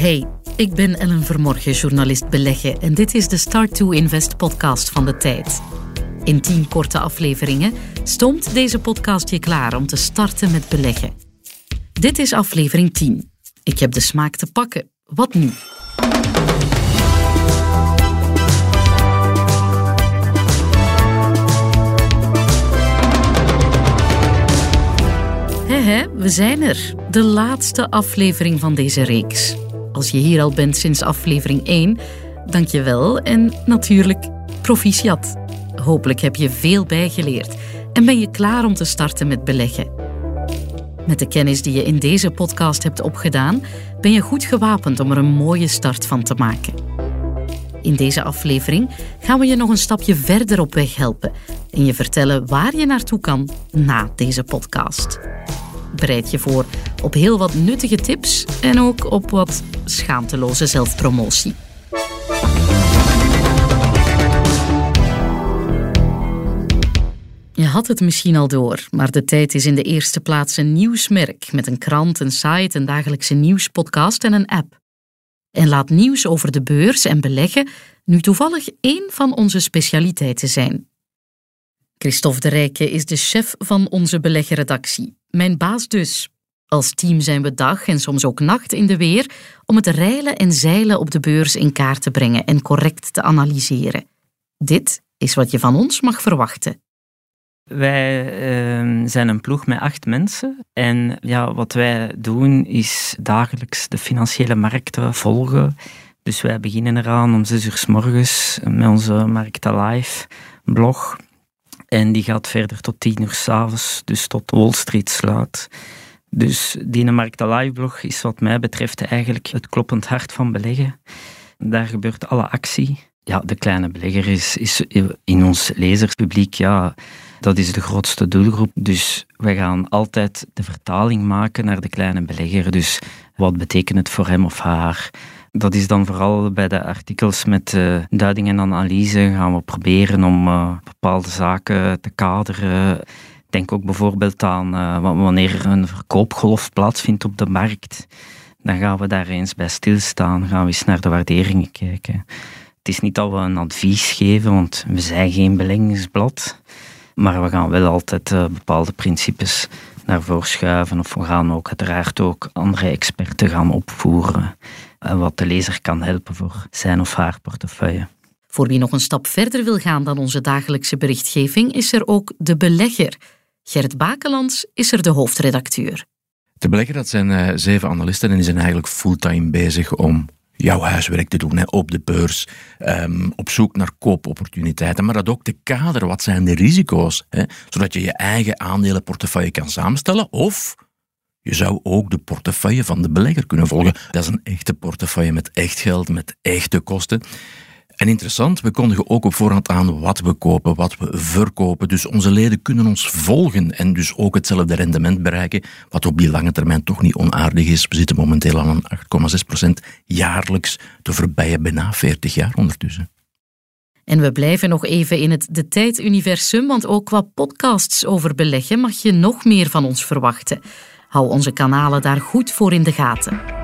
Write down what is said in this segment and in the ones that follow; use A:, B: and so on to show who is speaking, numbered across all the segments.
A: Hey, ik ben Ellen Vermorgen, journalist beleggen en dit is de Start to Invest podcast van de tijd. In tien korte afleveringen stoomt deze podcast je klaar om te starten met beleggen. Dit is aflevering 10. Ik heb de smaak te pakken. Wat nu? Hehe, we zijn er. De laatste aflevering van deze reeks. Als je hier al bent sinds aflevering 1, dank je wel en natuurlijk proficiat. Hopelijk heb je veel bijgeleerd en ben je klaar om te starten met beleggen. Met de kennis die je in deze podcast hebt opgedaan, ben je goed gewapend om er een mooie start van te maken. In deze aflevering gaan we je nog een stapje verder op weg helpen en je vertellen waar je naartoe kan na deze podcast. Bereid je voor op heel wat nuttige tips en ook op wat schaamteloze zelfpromotie. Je had het misschien al door, maar de tijd is in de eerste plaats een nieuwsmerk met een krant, een site, een dagelijkse nieuwspodcast en een app. En laat nieuws over de beurs en beleggen nu toevallig één van onze specialiteiten zijn. Christophe de Rijke is de chef van onze beleggerredactie. Mijn baas dus. Als team zijn we dag en soms ook nacht in de weer om het reilen en zeilen op de beurs in kaart te brengen en correct te analyseren. Dit is wat je van ons mag verwachten.
B: Wij uh, zijn een ploeg met acht mensen. En ja, wat wij doen is dagelijks de financiële markten volgen. Dus wij beginnen eraan om zes uur s morgens met onze Markten Live blog. En die gaat verder tot tien uur s'avonds, dus tot Wall Street sluit. Dus die Live blog is wat mij betreft eigenlijk het kloppend hart van beleggen. Daar gebeurt alle actie. Ja, de kleine belegger is, is in ons lezerspubliek, ja, dat is de grootste doelgroep. Dus we gaan altijd de vertaling maken naar de kleine belegger. Dus wat betekent het voor hem of haar? Dat is dan vooral bij de artikels met uh, duiding en analyse gaan we proberen om uh, bepaalde zaken te kaderen. Denk ook bijvoorbeeld aan uh, wanneer er een verkoopgolf plaatsvindt op de markt. Dan gaan we daar eens bij stilstaan, gaan we eens naar de waarderingen kijken. Het is niet dat we een advies geven, want we zijn geen beleggingsblad. Maar we gaan wel altijd uh, bepaalde principes naar voren schuiven. Of we gaan ook uiteraard ook andere experten gaan opvoeren. Uh, wat de lezer kan helpen voor zijn of haar portefeuille.
A: Voor wie nog een stap verder wil gaan dan onze dagelijkse berichtgeving, is er ook de belegger. Gert Bakelands is er de hoofdredacteur.
C: De belegger, dat zijn uh, zeven analisten en die zijn eigenlijk fulltime bezig om jouw huiswerk te doen hè, op de beurs, um, op zoek naar koopopportuniteiten, maar dat ook te kaderen. Wat zijn de risico's? Hè, zodat je je eigen aandelenportefeuille kan samenstellen of je zou ook de portefeuille van de belegger kunnen volgen. Dat is een echte portefeuille met echt geld, met echte kosten. En interessant, we kondigen ook op voorhand aan wat we kopen, wat we verkopen. Dus onze leden kunnen ons volgen en dus ook hetzelfde rendement bereiken, wat op die lange termijn toch niet onaardig is. We zitten momenteel aan een 8,6% jaarlijks, de voorbije bijna 40 jaar ondertussen.
A: En we blijven nog even in het De Tijd-universum, want ook qua podcasts over beleggen mag je nog meer van ons verwachten. Hou onze kanalen daar goed voor in de gaten.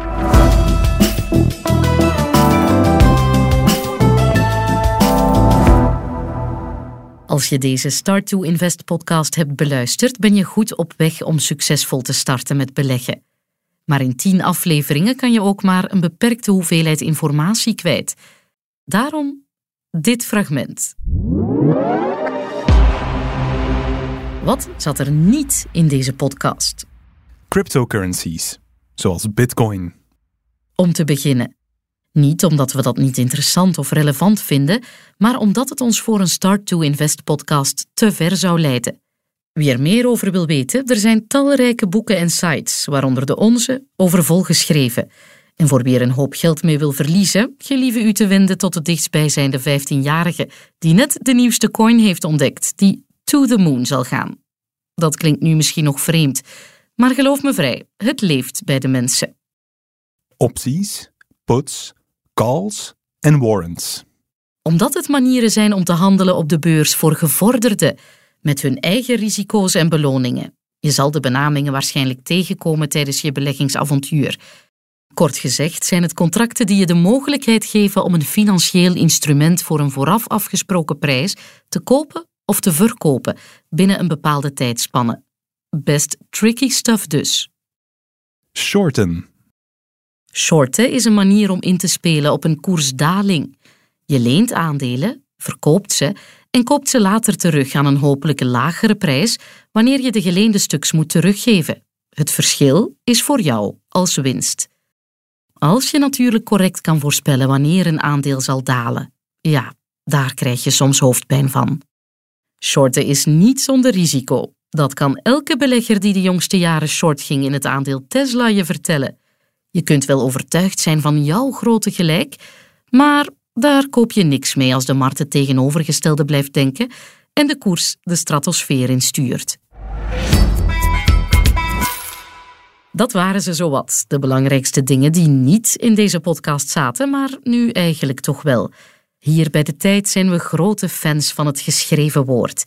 A: Als je deze Start to Invest podcast hebt beluisterd, ben je goed op weg om succesvol te starten met beleggen. Maar in tien afleveringen kan je ook maar een beperkte hoeveelheid informatie kwijt. Daarom dit fragment. Wat zat er niet in deze podcast?
D: Cryptocurrencies, zoals Bitcoin.
A: Om te beginnen, niet omdat we dat niet interessant of relevant vinden, maar omdat het ons voor een Start to Invest podcast te ver zou leiden. Wie er meer over wil weten, er zijn talrijke boeken en sites, waaronder de onze, over volgeschreven. En voor wie er een hoop geld mee wil verliezen, gelieve u te wenden tot de dichtstbijzijnde 15-jarige die net de nieuwste coin heeft ontdekt, die to the moon zal gaan. Dat klinkt nu misschien nog vreemd, maar geloof me vrij, het leeft bij de mensen.
D: Opties, puts, calls en warrants.
A: Omdat het manieren zijn om te handelen op de beurs voor gevorderden, met hun eigen risico's en beloningen. Je zal de benamingen waarschijnlijk tegenkomen tijdens je beleggingsavontuur. Kort gezegd zijn het contracten die je de mogelijkheid geven om een financieel instrument voor een vooraf afgesproken prijs te kopen of te verkopen binnen een bepaalde tijdspanne. Best tricky stuff dus.
D: Shorten.
A: Shorten is een manier om in te spelen op een koersdaling. Je leent aandelen, verkoopt ze en koopt ze later terug aan een hopelijk lagere prijs wanneer je de geleende stuks moet teruggeven. Het verschil is voor jou als winst. Als je natuurlijk correct kan voorspellen wanneer een aandeel zal dalen, ja, daar krijg je soms hoofdpijn van. Shorten is niet zonder risico. Dat kan elke belegger die de jongste jaren short ging in het aandeel Tesla je vertellen. Je kunt wel overtuigd zijn van jouw grote gelijk, maar daar koop je niks mee als de markt het tegenovergestelde blijft denken en de koers de stratosfeer instuurt. Dat waren ze zowat, de belangrijkste dingen die niet in deze podcast zaten, maar nu eigenlijk toch wel. Hier bij de tijd zijn we grote fans van het geschreven woord.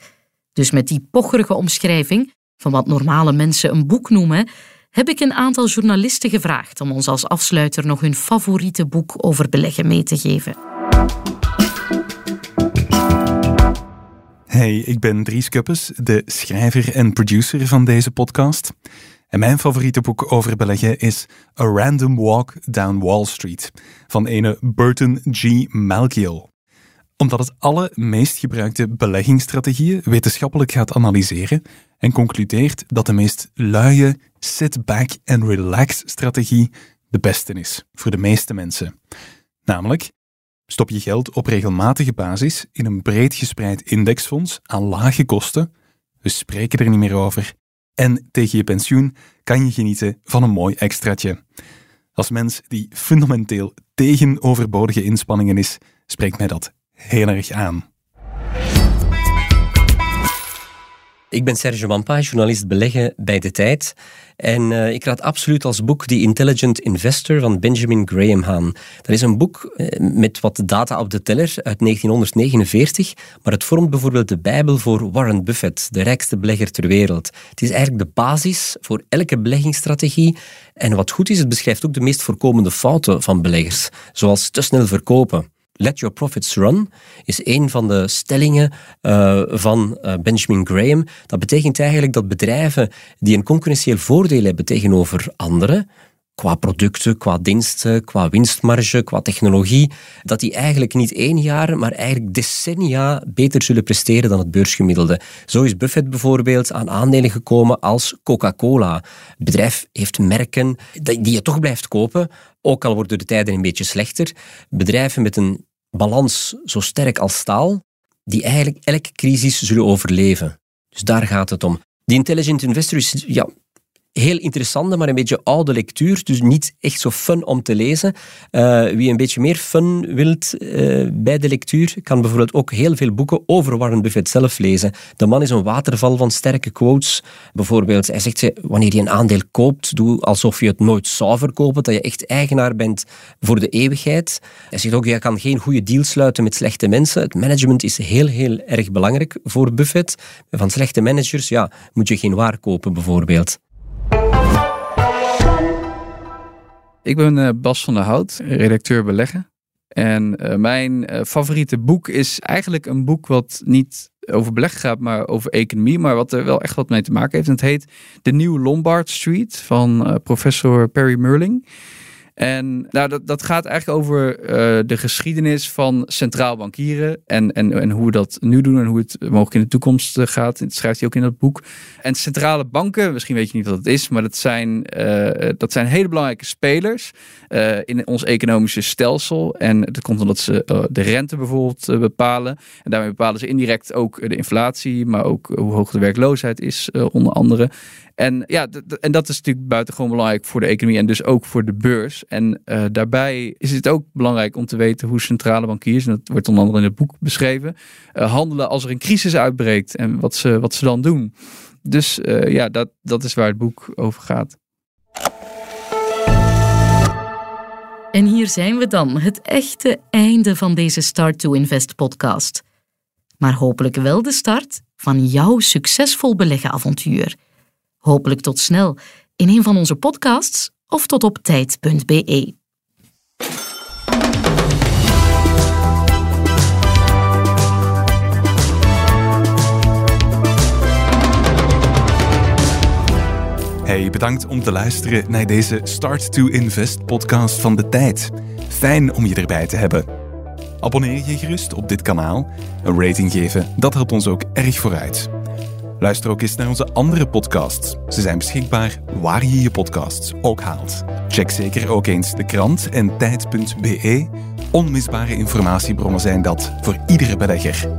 A: Dus met die pocherige omschrijving van wat normale mensen een boek noemen, heb ik een aantal journalisten gevraagd om ons als afsluiter nog hun favoriete boek over beleggen mee te geven.
D: Hey, ik ben Dries Kuppes, de schrijver en producer van deze podcast. En mijn favoriete boek over beleggen is A Random Walk Down Wall Street van ene Burton G. Malkiel. Omdat het alle meest gebruikte beleggingsstrategieën wetenschappelijk gaat analyseren en concludeert dat de meest luie sit back and relax strategie de beste is voor de meeste mensen. Namelijk, stop je geld op regelmatige basis in een breed gespreid indexfonds aan lage kosten. We spreken er niet meer over en tegen je pensioen kan je genieten van een mooi extraatje. Als mens die fundamenteel tegen overbodige inspanningen is, spreekt mij dat heel erg aan.
E: Ik ben Serge Wampa, journalist beleggen bij De Tijd. En uh, ik raad absoluut als boek The Intelligent Investor van Benjamin Graham aan. Dat is een boek uh, met wat data op de teller uit 1949, maar het vormt bijvoorbeeld de bijbel voor Warren Buffett, de rijkste belegger ter wereld. Het is eigenlijk de basis voor elke beleggingsstrategie. En wat goed is, het beschrijft ook de meest voorkomende fouten van beleggers, zoals te snel verkopen. Let Your Profits Run is een van de stellingen uh, van uh, Benjamin Graham. Dat betekent eigenlijk dat bedrijven die een concurrentieel voordeel hebben tegenover anderen, qua producten, qua diensten, qua winstmarge, qua technologie, dat die eigenlijk niet één jaar, maar eigenlijk decennia beter zullen presteren dan het beursgemiddelde. Zo is Buffett bijvoorbeeld aan aandelen gekomen als Coca-Cola. Het bedrijf heeft merken die je toch blijft kopen, ook al worden de tijden een beetje slechter. Bedrijven met een balans zo sterk als staal, die eigenlijk elke crisis zullen overleven. Dus daar gaat het om. Die intelligent investor is ja, heel interessante, maar een beetje oude lectuur. Dus niet echt zo fun om te lezen. Uh, wie een beetje meer fun wilt uh, bij de lectuur, kan bijvoorbeeld ook heel veel boeken over Warren Buffett zelf lezen. De man is een waterval van sterke quotes. Bijvoorbeeld, hij zegt, wanneer je een aandeel koopt, doe alsof je het nooit zou verkopen, dat je echt eigenaar bent voor de eeuwigheid. Hij zegt ook, je kan geen goede deal sluiten met slechte mensen. Het management is heel, heel erg belangrijk voor Buffett. Van slechte managers, ja, moet je geen waar kopen bijvoorbeeld.
F: Ik ben uh, Bas van der Hout, redacteur beleggen. En uh, mijn uh, favoriete boek is eigenlijk een boek wat niet over beleggen gaat, maar over economie, maar wat er wel echt wat mee te maken heeft. En het heet De Nieuwe Lombard Street van professor Perry Merling. En nou, dat, dat gaat eigenlijk over uh, de geschiedenis van centraal bankieren en, en, en hoe we dat nu doen en hoe het mogelijk in de toekomst eh, gaat. Dat schrijft hij ook in dat boek. En centrale banken, misschien weet je niet wat het is, maar dat zijn, uh, dat zijn hele belangrijke spelers in ons economische stelsel. En dat komt omdat ze de rente bijvoorbeeld bepalen. En daarmee bepalen ze indirect ook de inflatie, maar ook hoe hoog de werkloosheid is, onder andere. En ja, en dat is natuurlijk buitengewoon belangrijk voor de economie en dus ook voor de beurs. En uh, daarbij is het ook belangrijk om te weten hoe centrale bankiers, en dat wordt onder andere in het boek beschreven, uh, handelen als er een crisis uitbreekt en wat ze, wat ze dan doen. Dus uh, ja, dat, dat is waar het boek over gaat.
A: En hier zijn we dan, het echte einde van deze Start to Invest podcast. Maar hopelijk wel de start van jouw succesvol beleggen avontuur. Hopelijk tot snel in een van onze podcasts of tot op tijd.be.
D: Hey, bedankt om te luisteren naar deze Start to Invest podcast van de tijd. Fijn om je erbij te hebben. Abonneer je gerust op dit kanaal. Een rating geven, dat helpt ons ook erg vooruit. Luister ook eens naar onze andere podcasts. Ze zijn beschikbaar waar je je podcasts ook haalt. Check zeker ook eens de krant en tijd.be. Onmisbare informatiebronnen zijn dat voor iedere belegger.